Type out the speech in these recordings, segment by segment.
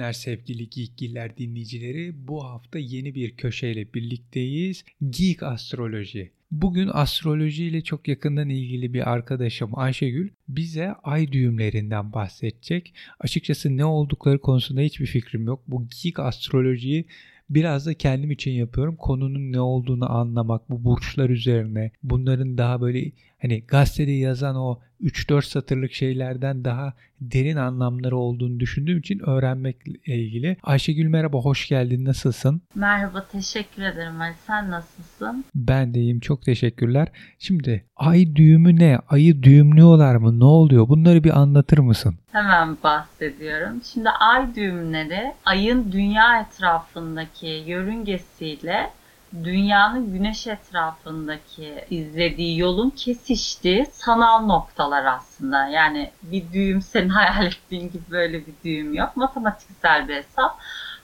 günler sevgili Geekgiller dinleyicileri. Bu hafta yeni bir köşeyle birlikteyiz. Geek Astroloji. Bugün astroloji ile çok yakından ilgili bir arkadaşım Ayşegül bize ay düğümlerinden bahsedecek. Açıkçası ne oldukları konusunda hiçbir fikrim yok. Bu geek astrolojiyi biraz da kendim için yapıyorum. Konunun ne olduğunu anlamak, bu burçlar üzerine, bunların daha böyle hani gazetede yazan o 3-4 satırlık şeylerden daha derin anlamları olduğunu düşündüğüm için öğrenmekle ilgili. Ayşegül merhaba, hoş geldin. Nasılsın? Merhaba, teşekkür ederim. Ali. Sen nasılsın? Ben de iyiyim. Çok teşekkürler. Şimdi ay düğümü ne? Ayı düğümlüyorlar mı? Ne oluyor? Bunları bir anlatır mısın? Hemen bahsediyorum. Şimdi ay düğümleri ayın dünya etrafındaki yörüngesiyle dünyanın güneş etrafındaki izlediği yolun kesiştiği sanal noktalar aslında. Yani bir düğüm senin hayal ettiğin gibi böyle bir düğüm yok. Matematiksel bir hesap.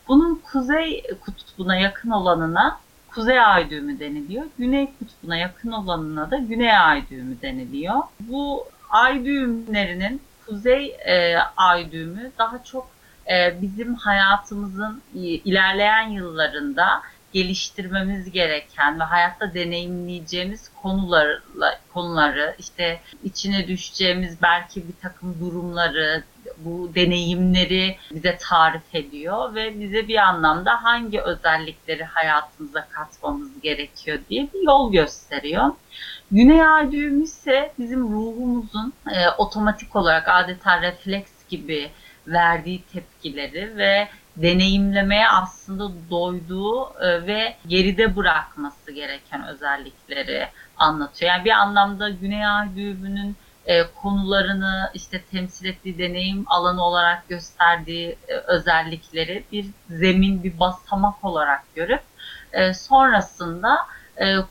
Bunun kuzey kutbuna yakın olanına kuzey ay düğümü deniliyor. Güney kutbuna yakın olanına da güney ay düğümü deniliyor. Bu ay düğümlerinin kuzey e, ay düğümü daha çok e, bizim hayatımızın ilerleyen yıllarında geliştirmemiz gereken ve hayatta deneyimleyeceğimiz konularla konuları işte içine düşeceğimiz belki bir takım durumları bu deneyimleri bize tarif ediyor ve bize bir anlamda hangi özellikleri hayatımıza katmamız gerekiyor diye bir yol gösteriyor. Güney ay düğümü ise bizim ruhumuzun e, otomatik olarak adeta refleks gibi verdiği tepkileri ve deneyimlemeye aslında doyduğu e, ve geride bırakması gereken özellikleri anlatıyor. Yani bir anlamda Güney Ay düğümünün e, konularını işte temsil ettiği deneyim alanı olarak gösterdiği e, özellikleri bir zemin, bir basamak olarak görüp sonrasında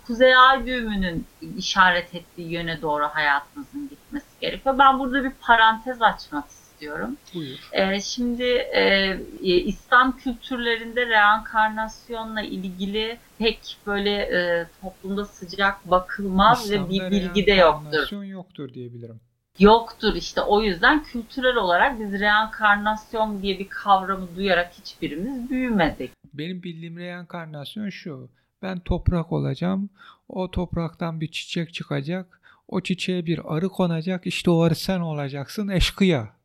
Kuzey Ay düğümünün işaret ettiği yöne doğru hayatımızın gitmesi gerekiyor. Ben burada bir parantez açmak istiyorum istiyorum. Buyur. Ee, şimdi e, e, İslam kültürlerinde reenkarnasyonla ilgili pek böyle e, toplumda sıcak bakılmaz İslam'da ve bir bilgi de yoktur. yoktur diyebilirim. Yoktur işte o yüzden kültürel olarak biz reenkarnasyon diye bir kavramı duyarak hiçbirimiz büyümedik. Benim bildiğim reenkarnasyon şu. Ben toprak olacağım. O topraktan bir çiçek çıkacak. O çiçeğe bir arı konacak. İşte o arı sen olacaksın eşkıya.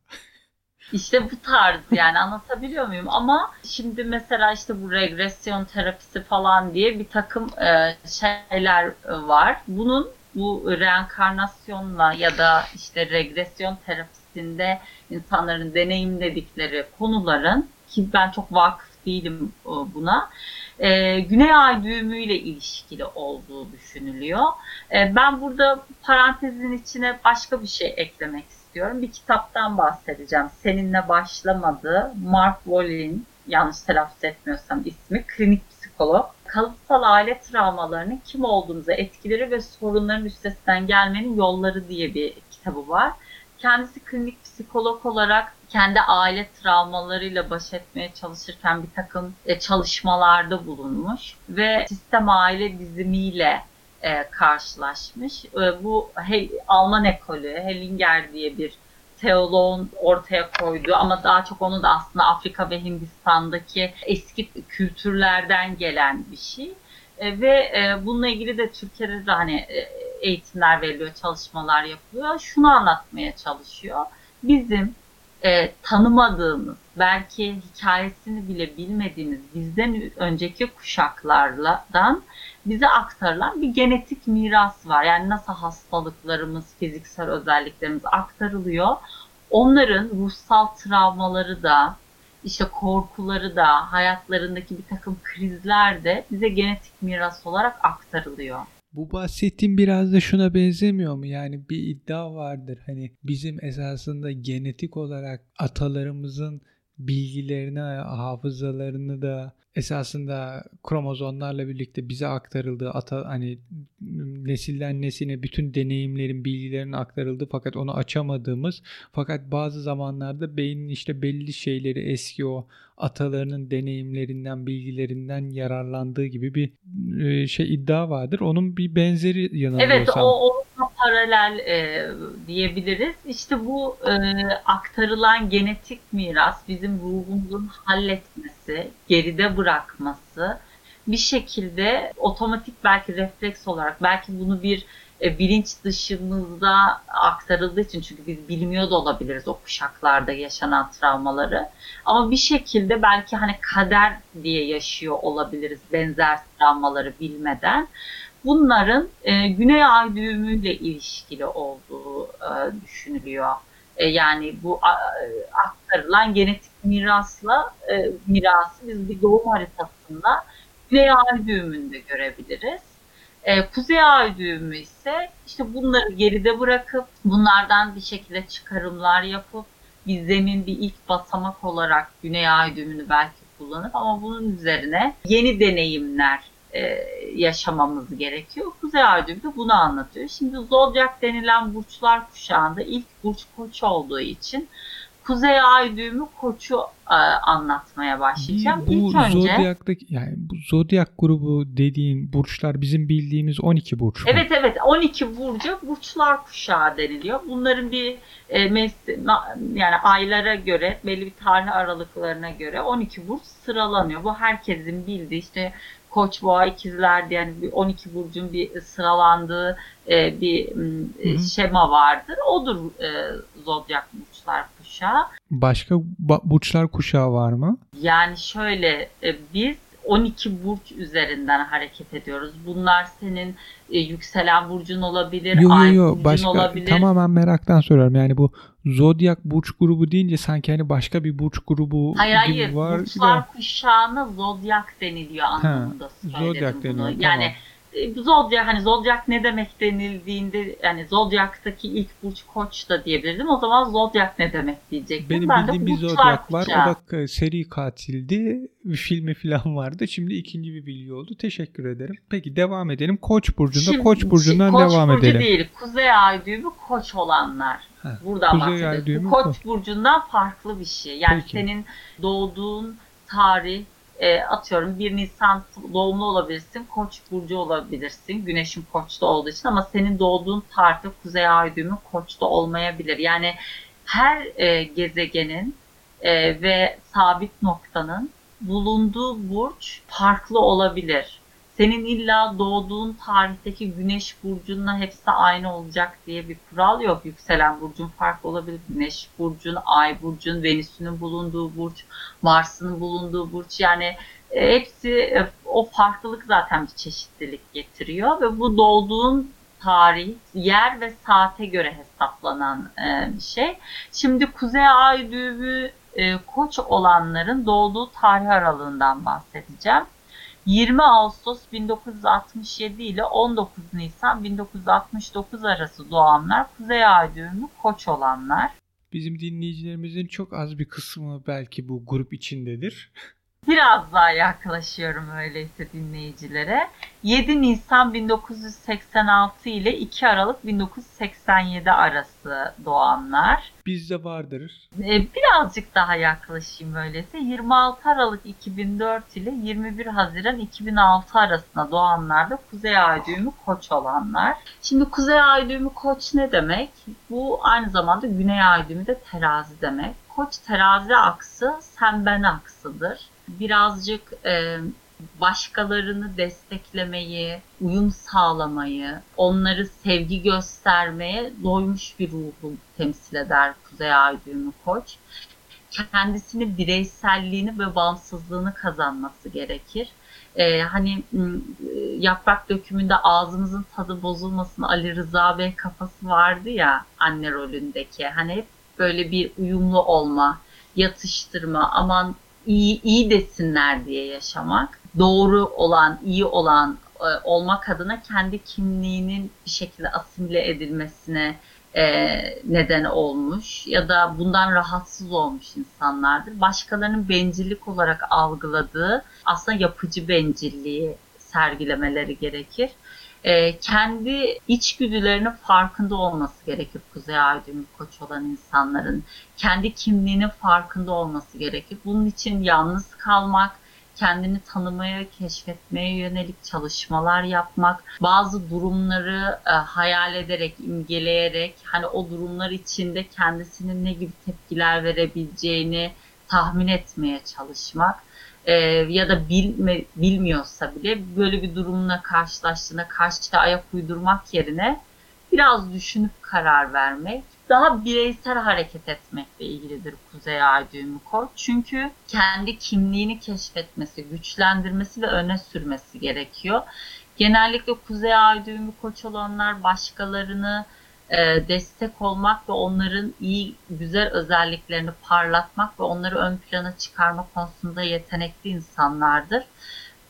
İşte bu tarz yani anlatabiliyor muyum? Ama şimdi mesela işte bu regresyon terapisi falan diye bir takım e, şeyler var. Bunun bu reenkarnasyonla ya da işte regresyon terapisinde insanların deneyimledikleri konuların ki ben çok vakıf değilim e, buna. E, Güney Ay düğümüyle ilişkili olduğu düşünülüyor. E, ben burada parantezin içine başka bir şey eklemek istiyorum istiyorum. Bir kitaptan bahsedeceğim. Seninle başlamadı. Mark Wallin, yanlış telaffuz etmiyorsam ismi, klinik psikolog. Kalıtsal aile travmalarının kim olduğumuza etkileri ve sorunların üstesinden gelmenin yolları diye bir kitabı var. Kendisi klinik psikolog olarak kendi aile travmalarıyla baş etmeye çalışırken bir takım e, çalışmalarda bulunmuş ve sistem aile dizimiyle e, karşılaşmış. E, bu Hel Alman ekolü, Hellinger diye bir teoloğun ortaya koyduğu ama daha çok onu da aslında Afrika ve Hindistan'daki eski kültürlerden gelen bir şey. E, ve e, bununla ilgili de Türkiye'de de hani e, eğitimler veriliyor, çalışmalar yapılıyor. Şunu anlatmaya çalışıyor. Bizim e, tanımadığımız, belki hikayesini bile bilmediğimiz bizden önceki kuşaklardan bize aktarılan bir genetik miras var. Yani nasıl hastalıklarımız, fiziksel özelliklerimiz aktarılıyor. Onların ruhsal travmaları da, işte korkuları da, hayatlarındaki bir takım krizler de bize genetik miras olarak aktarılıyor. Bu bahsettiğim biraz da şuna benzemiyor mu? Yani bir iddia vardır. Hani bizim esasında genetik olarak atalarımızın bilgilerini, hafızalarını da esasında kromozomlarla birlikte bize aktarıldığı ata hani nesilden nesine bütün deneyimlerin bilgilerinin aktarıldığı fakat onu açamadığımız fakat bazı zamanlarda beynin işte belli şeyleri eski o atalarının deneyimlerinden bilgilerinden yararlandığı gibi bir e, şey iddia vardır. Onun bir benzeri yanılmıyorsam. Evet o, o paralel e, diyebiliriz. İşte bu e, aktarılan genetik miras bizim ruhumuzun halletmesi, geride bırakması bir şekilde otomatik belki refleks olarak belki bunu bir e, bilinç dışımızda aktarıldığı için çünkü biz bilmiyor da olabiliriz o kuşaklarda yaşanan travmaları. Ama bir şekilde belki hani kader diye yaşıyor olabiliriz benzer travmaları bilmeden. Bunların e, Güney Ay düğümüyle ilişkili olduğu e, düşünülüyor. E, yani bu a, aktarılan genetik mirasla e, mirası biz bir doğum haritasında Güney Ay düğümünde görebiliriz. E, kuzey ay düğümü ise işte bunları geride bırakıp bunlardan bir şekilde çıkarımlar yapıp bir zemin bir ilk basamak olarak güney ay düğümünü belki kullanıp ama bunun üzerine yeni deneyimler e, yaşamamız gerekiyor. Kuzey ay düğümü de bunu anlatıyor. Şimdi zodyak denilen burçlar kuşağında ilk burç koç olduğu için Kuzey Ay düğümü koçu e, anlatmaya başlayacağım. Bu İlk önce zodyaktaki yani bu zodyak grubu dediğin burçlar bizim bildiğimiz 12 burç mu? Evet evet 12 burcu burçlar kuşağı deniliyor. Bunların bir e, mes- yani aylara göre belli bir tarih aralıklarına göre 12 burç sıralanıyor. Bu herkesin bildiği işte Koç, Boğa, İkizler diye yani bir 12 burcun bir sıralandığı e, bir e, şema vardır. Odur e, zodyak burçlar kuşağı. Başka burçlar kuşağı var mı? Yani şöyle e, biz 12 burç üzerinden hareket ediyoruz. Bunlar senin e, yükselen burcun olabilir, yo, yo, ay yo, burcun başka, olabilir. Tamamen meraktan soruyorum. Yani bu zodyak burç grubu deyince sanki hani başka bir burç grubu hayır, gibi hayır, var. Burçlar da... kuşağına zodyak deniliyor anlamında ha, söyledim zodyak bunu. Deniyor, yani tamam. Zodyak hani zodyak ne demek denildiğinde yani zodyaktaki ilk burç koç da diyebilirdim. O zaman zodyak ne demek diyecektim. Benim ben bildiğim bir zodyak var. O da seri katildi. Bir filmi falan vardı. Şimdi ikinci bir bilgi oldu. Teşekkür ederim. Peki devam edelim. Koç burcunda. Şimdi, Koç burcundan koç devam burcu edelim. değil. Kuzey ay düğümü koç olanlar. Ha, Buradan bahsediyoruz. koç koç. burcundan farklı bir şey. Yani Peki. senin doğduğun tarih e, atıyorum 1 Nisan doğumlu olabilirsin, Koç burcu olabilirsin. Güneşin Koç'ta olduğu için ama senin doğduğun tarihte Kuzey Ay düğümü Koç'ta olmayabilir. Yani her e, gezegenin e, ve sabit noktanın bulunduğu burç farklı olabilir. Senin illa doğduğun tarihteki güneş burcunla hepsi aynı olacak diye bir kural yok. Yükselen burcun farklı olabilir. Güneş burcun, ay burcun, Venüs'ünün bulunduğu burç, Mars'ın bulunduğu burç yani e, hepsi e, o farklılık zaten bir çeşitlilik getiriyor ve bu doğduğun tarih, yer ve saate göre hesaplanan e, bir şey. Şimdi Kuzey Ay düğümü koç olanların doğduğu tarih aralığından bahsedeceğim. 20 Ağustos 1967 ile 19 Nisan 1969 arası doğanlar Kuzey Ay düğümü koç olanlar. Bizim dinleyicilerimizin çok az bir kısmı belki bu grup içindedir. Biraz daha yaklaşıyorum öyleyse dinleyicilere. 7 Nisan 1986 ile 2 Aralık 1987 arası doğanlar. Bizde vardır. Ee, birazcık daha yaklaşayım öyleyse. 26 Aralık 2004 ile 21 Haziran 2006 arasında doğanlar da Kuzey Ay düğümü koç olanlar. Şimdi Kuzey Ay düğümü koç ne demek? Bu aynı zamanda Güney Ay düğümü de terazi demek. Koç terazi aksı sen ben aksıdır birazcık e, başkalarını desteklemeyi, uyum sağlamayı, onları sevgi göstermeye doymuş bir ruhu temsil eder Kuzey Ay düğümü koç. Kendisini bireyselliğini ve bağımsızlığını kazanması gerekir. Ee, hani yaprak dökümünde ağzımızın tadı bozulmasın Ali Rıza Bey kafası vardı ya anne rolündeki. Hani hep böyle bir uyumlu olma, yatıştırma, aman iyi iyi desinler diye yaşamak, doğru olan, iyi olan e, olmak adına kendi kimliğinin bir şekilde asimile edilmesine e, neden olmuş ya da bundan rahatsız olmuş insanlardır. Başkalarının bencillik olarak algıladığı aslında yapıcı bencilliği sergilemeleri gerekir. E, kendi içgüdülerinin farkında olması gerekir Kuzey Ay düğümü koç olan insanların. Kendi kimliğinin farkında olması gerekir. Bunun için yalnız kalmak, kendini tanımaya, keşfetmeye yönelik çalışmalar yapmak, bazı durumları e, hayal ederek, imgeleyerek, hani o durumlar içinde kendisinin ne gibi tepkiler verebileceğini tahmin etmeye çalışmak e, ya da bilme, bilmiyorsa bile böyle bir durumla karşılaştığına karşı ayak uydurmak yerine biraz düşünüp karar vermek, daha bireysel hareket etmekle ilgilidir Kuzey Ay düğümü koç. Çünkü kendi kimliğini keşfetmesi, güçlendirmesi ve öne sürmesi gerekiyor. Genellikle Kuzey Ay düğümü koç olanlar başkalarını e, destek olmak ve onların iyi, güzel özelliklerini parlatmak ve onları ön plana çıkarma konusunda yetenekli insanlardır.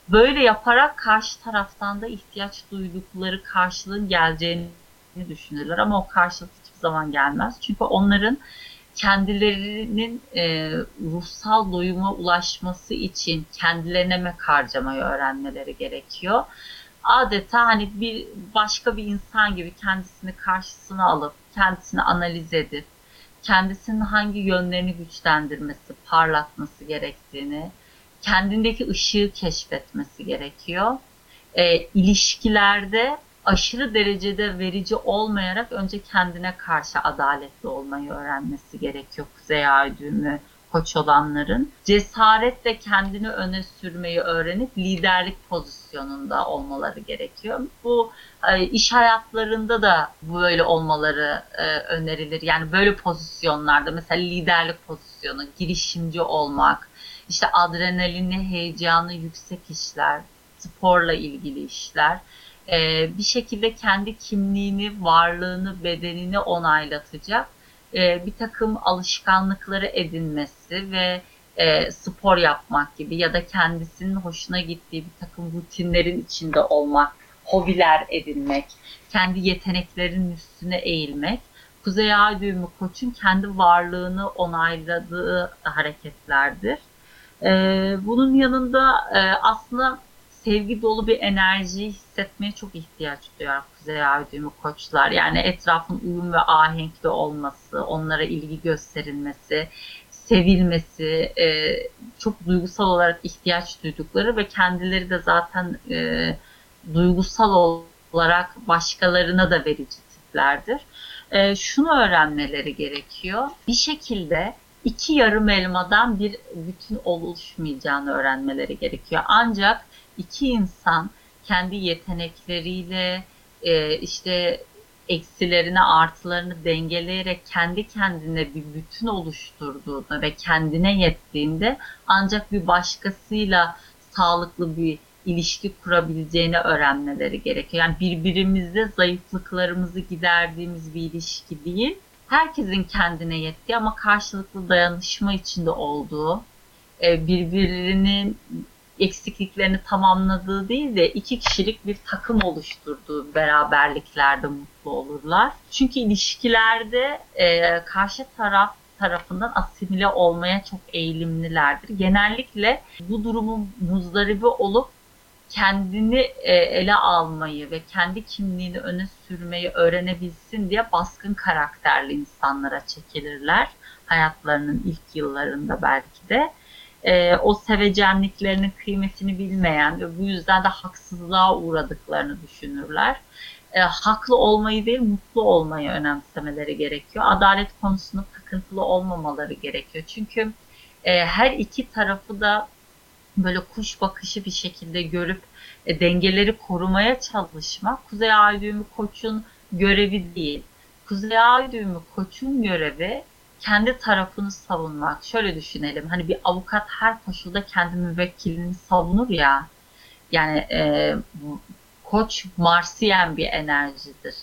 Böyle yaparak karşı taraftan da ihtiyaç duydukları karşılığın geleceğini düşünürler ama o karşılık hiçbir zaman gelmez. Çünkü onların kendilerinin e, ruhsal doyuma ulaşması için kendilerine emek harcamayı öğrenmeleri gerekiyor adeta hani bir başka bir insan gibi kendisini karşısına alıp kendisini analiz edip kendisinin hangi yönlerini güçlendirmesi, parlatması gerektiğini, kendindeki ışığı keşfetmesi gerekiyor. E, ilişkilerde aşırı derecede verici olmayarak önce kendine karşı adaletli olmayı öğrenmesi gerekiyor Kuzey Ay düğümü koç olanların cesaretle kendini öne sürmeyi öğrenip liderlik pozisyonunda olmaları gerekiyor. Bu e, iş hayatlarında da böyle olmaları e, önerilir. Yani böyle pozisyonlarda mesela liderlik pozisyonu, girişimci olmak, işte adrenalinli, heyecanı yüksek işler, sporla ilgili işler e, bir şekilde kendi kimliğini, varlığını, bedenini onaylatacak e, bir takım alışkanlıkları edinmesi ve e, spor yapmak gibi ya da kendisinin hoşuna gittiği bir takım rutinlerin içinde olmak, hobiler edinmek, kendi yeteneklerinin üstüne eğilmek, Kuzey Ay düğümü koçun kendi varlığını onayladığı hareketlerdir. Ee, bunun yanında e, aslında sevgi dolu bir enerji hissetmeye çok ihtiyaç duyar Kuzey Ay düğümü koçlar. Yani etrafın uyum ve ahenkli olması, onlara ilgi gösterilmesi, sevilmesi, e, çok duygusal olarak ihtiyaç duydukları ve kendileri de zaten e, duygusal olarak başkalarına da verici tiplerdir. E, şunu öğrenmeleri gerekiyor. Bir şekilde iki yarım elmadan bir bütün oluşmayacağını öğrenmeleri gerekiyor. Ancak iki insan kendi yetenekleriyle e, işte eksilerini artılarını dengeleyerek kendi kendine bir bütün oluşturduğunda ve kendine yettiğinde ancak bir başkasıyla sağlıklı bir ilişki kurabileceğini öğrenmeleri gerekiyor. Yani birbirimizde zayıflıklarımızı giderdiğimiz bir ilişki değil. Herkesin kendine yettiği ama karşılıklı dayanışma içinde olduğu, e, birbirinin eksikliklerini tamamladığı değil de iki kişilik bir takım oluşturduğu beraberliklerde mutlu olurlar. Çünkü ilişkilerde e, karşı taraf tarafından asimile olmaya çok eğilimlilerdir. Genellikle bu durumun muzdaribi olup kendini e, ele almayı ve kendi kimliğini öne sürmeyi öğrenebilsin diye baskın karakterli insanlara çekilirler hayatlarının ilk yıllarında belki de e, o sevecenliklerinin kıymetini bilmeyen ve bu yüzden de haksızlığa uğradıklarını düşünürler. E, haklı olmayı değil, mutlu olmayı önemsemeleri gerekiyor. Adalet konusunda takıntılı olmamaları gerekiyor. Çünkü e, her iki tarafı da böyle kuş bakışı bir şekilde görüp e, dengeleri korumaya çalışmak Kuzey Ay düğümü koçun görevi değil. Kuzey Ay düğümü koçun görevi kendi tarafını savunmak. Şöyle düşünelim. Hani bir avukat her koşulda kendi müvekkilini savunur ya. Yani e, koç marsiyen bir enerjidir.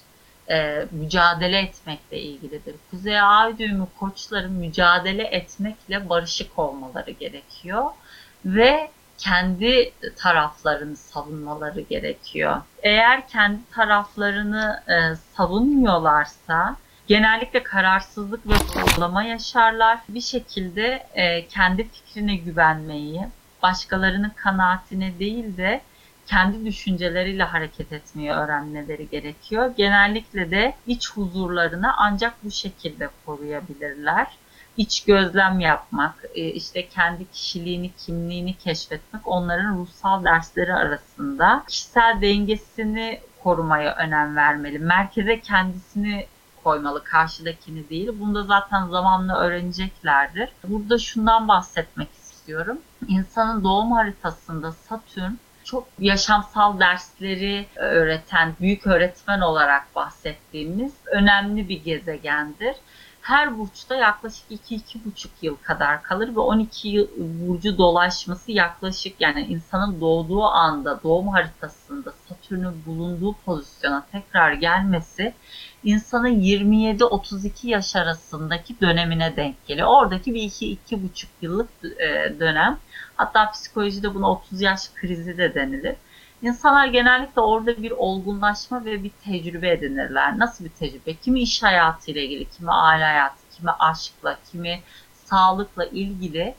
E, mücadele etmekle ilgilidir. Kuzey Ay düğümü koçların mücadele etmekle barışık olmaları gerekiyor. Ve kendi taraflarını savunmaları gerekiyor. Eğer kendi taraflarını e, savunmuyorlarsa genellikle kararsızlık ve sorgulama yaşarlar. Bir şekilde e, kendi fikrine güvenmeyi, başkalarının kanaatine değil de kendi düşünceleriyle hareket etmeyi öğrenmeleri gerekiyor. Genellikle de iç huzurlarını ancak bu şekilde koruyabilirler. iç gözlem yapmak, e, işte kendi kişiliğini, kimliğini keşfetmek onların ruhsal dersleri arasında. Kişisel dengesini korumaya önem vermeli. Merkeze kendisini koymalı, karşıdakini değil. Bunu da zaten zamanla öğreneceklerdir. Burada şundan bahsetmek istiyorum. İnsanın doğum haritasında Satürn çok yaşamsal dersleri öğreten, büyük öğretmen olarak bahsettiğimiz önemli bir gezegendir her burçta yaklaşık 2-2,5 yıl kadar kalır ve 12 yıl burcu dolaşması yaklaşık yani insanın doğduğu anda doğum haritasında Satürn'ün bulunduğu pozisyona tekrar gelmesi insanın 27-32 yaş arasındaki dönemine denk geliyor. Oradaki bir 2-2,5 yıllık e, dönem. Hatta psikolojide buna 30 yaş krizi de denilir. İnsanlar genellikle orada bir olgunlaşma ve bir tecrübe edinirler. Nasıl bir tecrübe? Kimi iş hayatıyla ilgili, kimi aile hayatı, kimi aşkla, kimi sağlıkla ilgili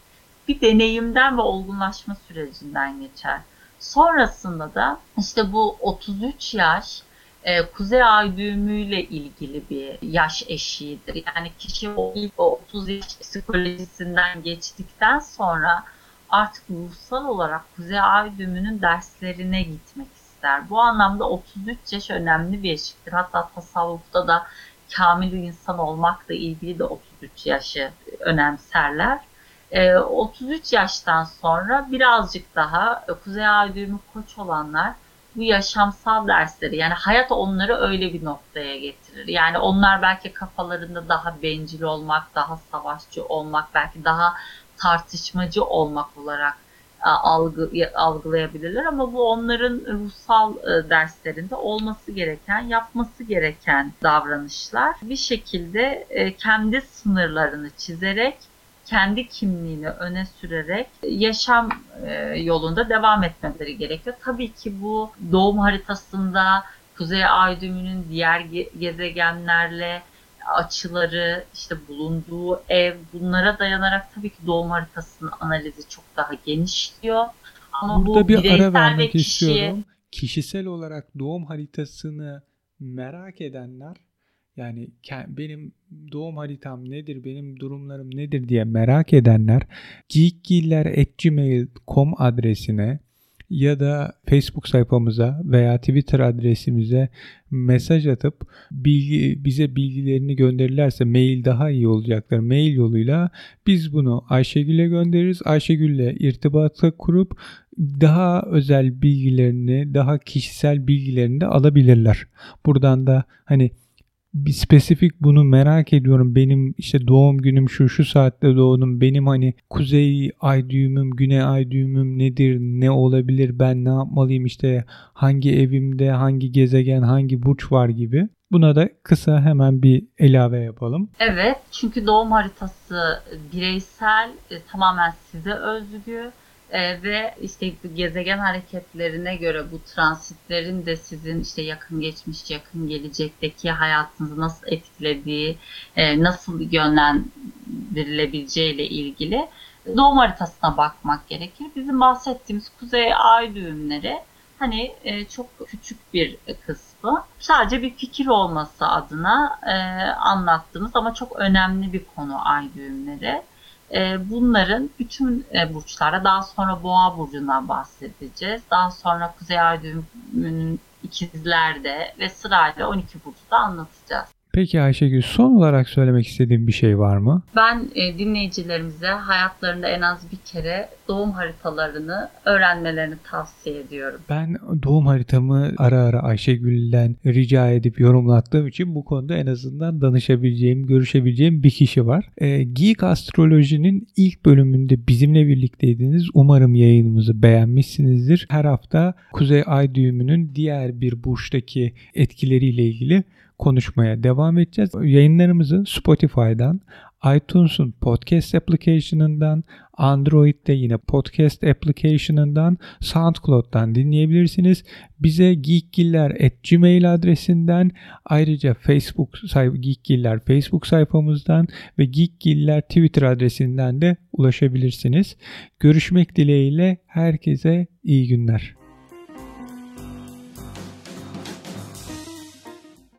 bir deneyimden ve olgunlaşma sürecinden geçer. Sonrasında da işte bu 33 yaş e, kuzey ay düğümüyle ilgili bir yaş eşiğidir. Yani kişi o ilk o 30 yaş psikolojisinden geçtikten sonra artık ruhsal olarak Kuzey Ay düğümünün derslerine gitmek ister. Bu anlamda 33 yaş önemli bir eşiktir. Hatta tasavvufta da kamil insan olmakla ilgili de 33 yaşı önemserler. E, 33 yaştan sonra birazcık daha Kuzey Ay düğümü koç olanlar bu yaşamsal dersleri yani hayat onları öyle bir noktaya getirir. Yani onlar belki kafalarında daha bencil olmak, daha savaşçı olmak, belki daha tartışmacı olmak olarak e, algı, algılayabilirler ama bu onların ruhsal e, derslerinde olması gereken, yapması gereken davranışlar. Bir şekilde e, kendi sınırlarını çizerek, kendi kimliğini öne sürerek yaşam yolunda devam etmeleri gerekiyor. Tabii ki bu doğum haritasında Kuzey Ay düğümünün diğer gezegenlerle açıları, işte bulunduğu ev bunlara dayanarak tabii ki doğum haritasının analizi çok daha genişliyor. Ama Burada bu bir ara vermek kişiye... istiyorum. Kişisel olarak doğum haritasını merak edenler yani benim doğum haritam nedir, benim durumlarım nedir diye merak edenler geekgiller.gmail.com adresine ya da Facebook sayfamıza veya Twitter adresimize mesaj atıp bilgi, bize bilgilerini gönderirlerse mail daha iyi olacaklar. Mail yoluyla biz bunu Ayşegül'e göndeririz. Ayşegül'le irtibatı kurup daha özel bilgilerini, daha kişisel bilgilerini de alabilirler. Buradan da hani bir spesifik bunu merak ediyorum. Benim işte doğum günüm şu şu saatte doğdum. Benim hani kuzey ay düğümüm, güney ay düğümüm nedir? Ne olabilir? Ben ne yapmalıyım? işte hangi evimde, hangi gezegen, hangi burç var gibi. Buna da kısa hemen bir ilave yapalım. Evet çünkü doğum haritası bireysel, e, tamamen size özgü e, ve işte gezegen hareketlerine göre bu transitlerin de sizin işte yakın geçmiş, yakın gelecekteki hayatınızı nasıl etkilediği, e, nasıl yönlendirilebileceği ile ilgili doğum haritasına bakmak gerekir. Bizim bahsettiğimiz kuzey ay düğümleri hani e, çok küçük bir kısmı. Sadece bir fikir olması adına e, anlattığımız ama çok önemli bir konu ay düğümleri. E, bunların bütün e, burçlara daha sonra boğa burcundan bahsedeceğiz. Daha sonra kuzey ay düğümünün ikizlerde ve sırayla 12 burcu da anlatacağız. Peki Ayşegül son olarak söylemek istediğin bir şey var mı? Ben e, dinleyicilerimize hayatlarında en az bir kere doğum haritalarını öğrenmelerini tavsiye ediyorum. Ben doğum haritamı ara ara Ayşegül'den rica edip yorumlattığım için bu konuda en azından danışabileceğim, görüşebileceğim bir kişi var. E, Geek Astroloji'nin ilk bölümünde bizimle birlikteydiniz. Umarım yayınımızı beğenmişsinizdir. Her hafta Kuzey Ay düğümünün diğer bir burçtaki etkileriyle ilgili konuşmaya devam edeceğiz. Yayınlarımızı Spotify'dan, iTunes'un podcast application'ından, Android'de yine podcast application'ından, SoundCloud'dan dinleyebilirsiniz. Bize geekgiller@gmail adresinden, ayrıca Facebook Geekgiller Facebook sayfamızdan ve Geekgiller Twitter adresinden de ulaşabilirsiniz. Görüşmek dileğiyle herkese iyi günler.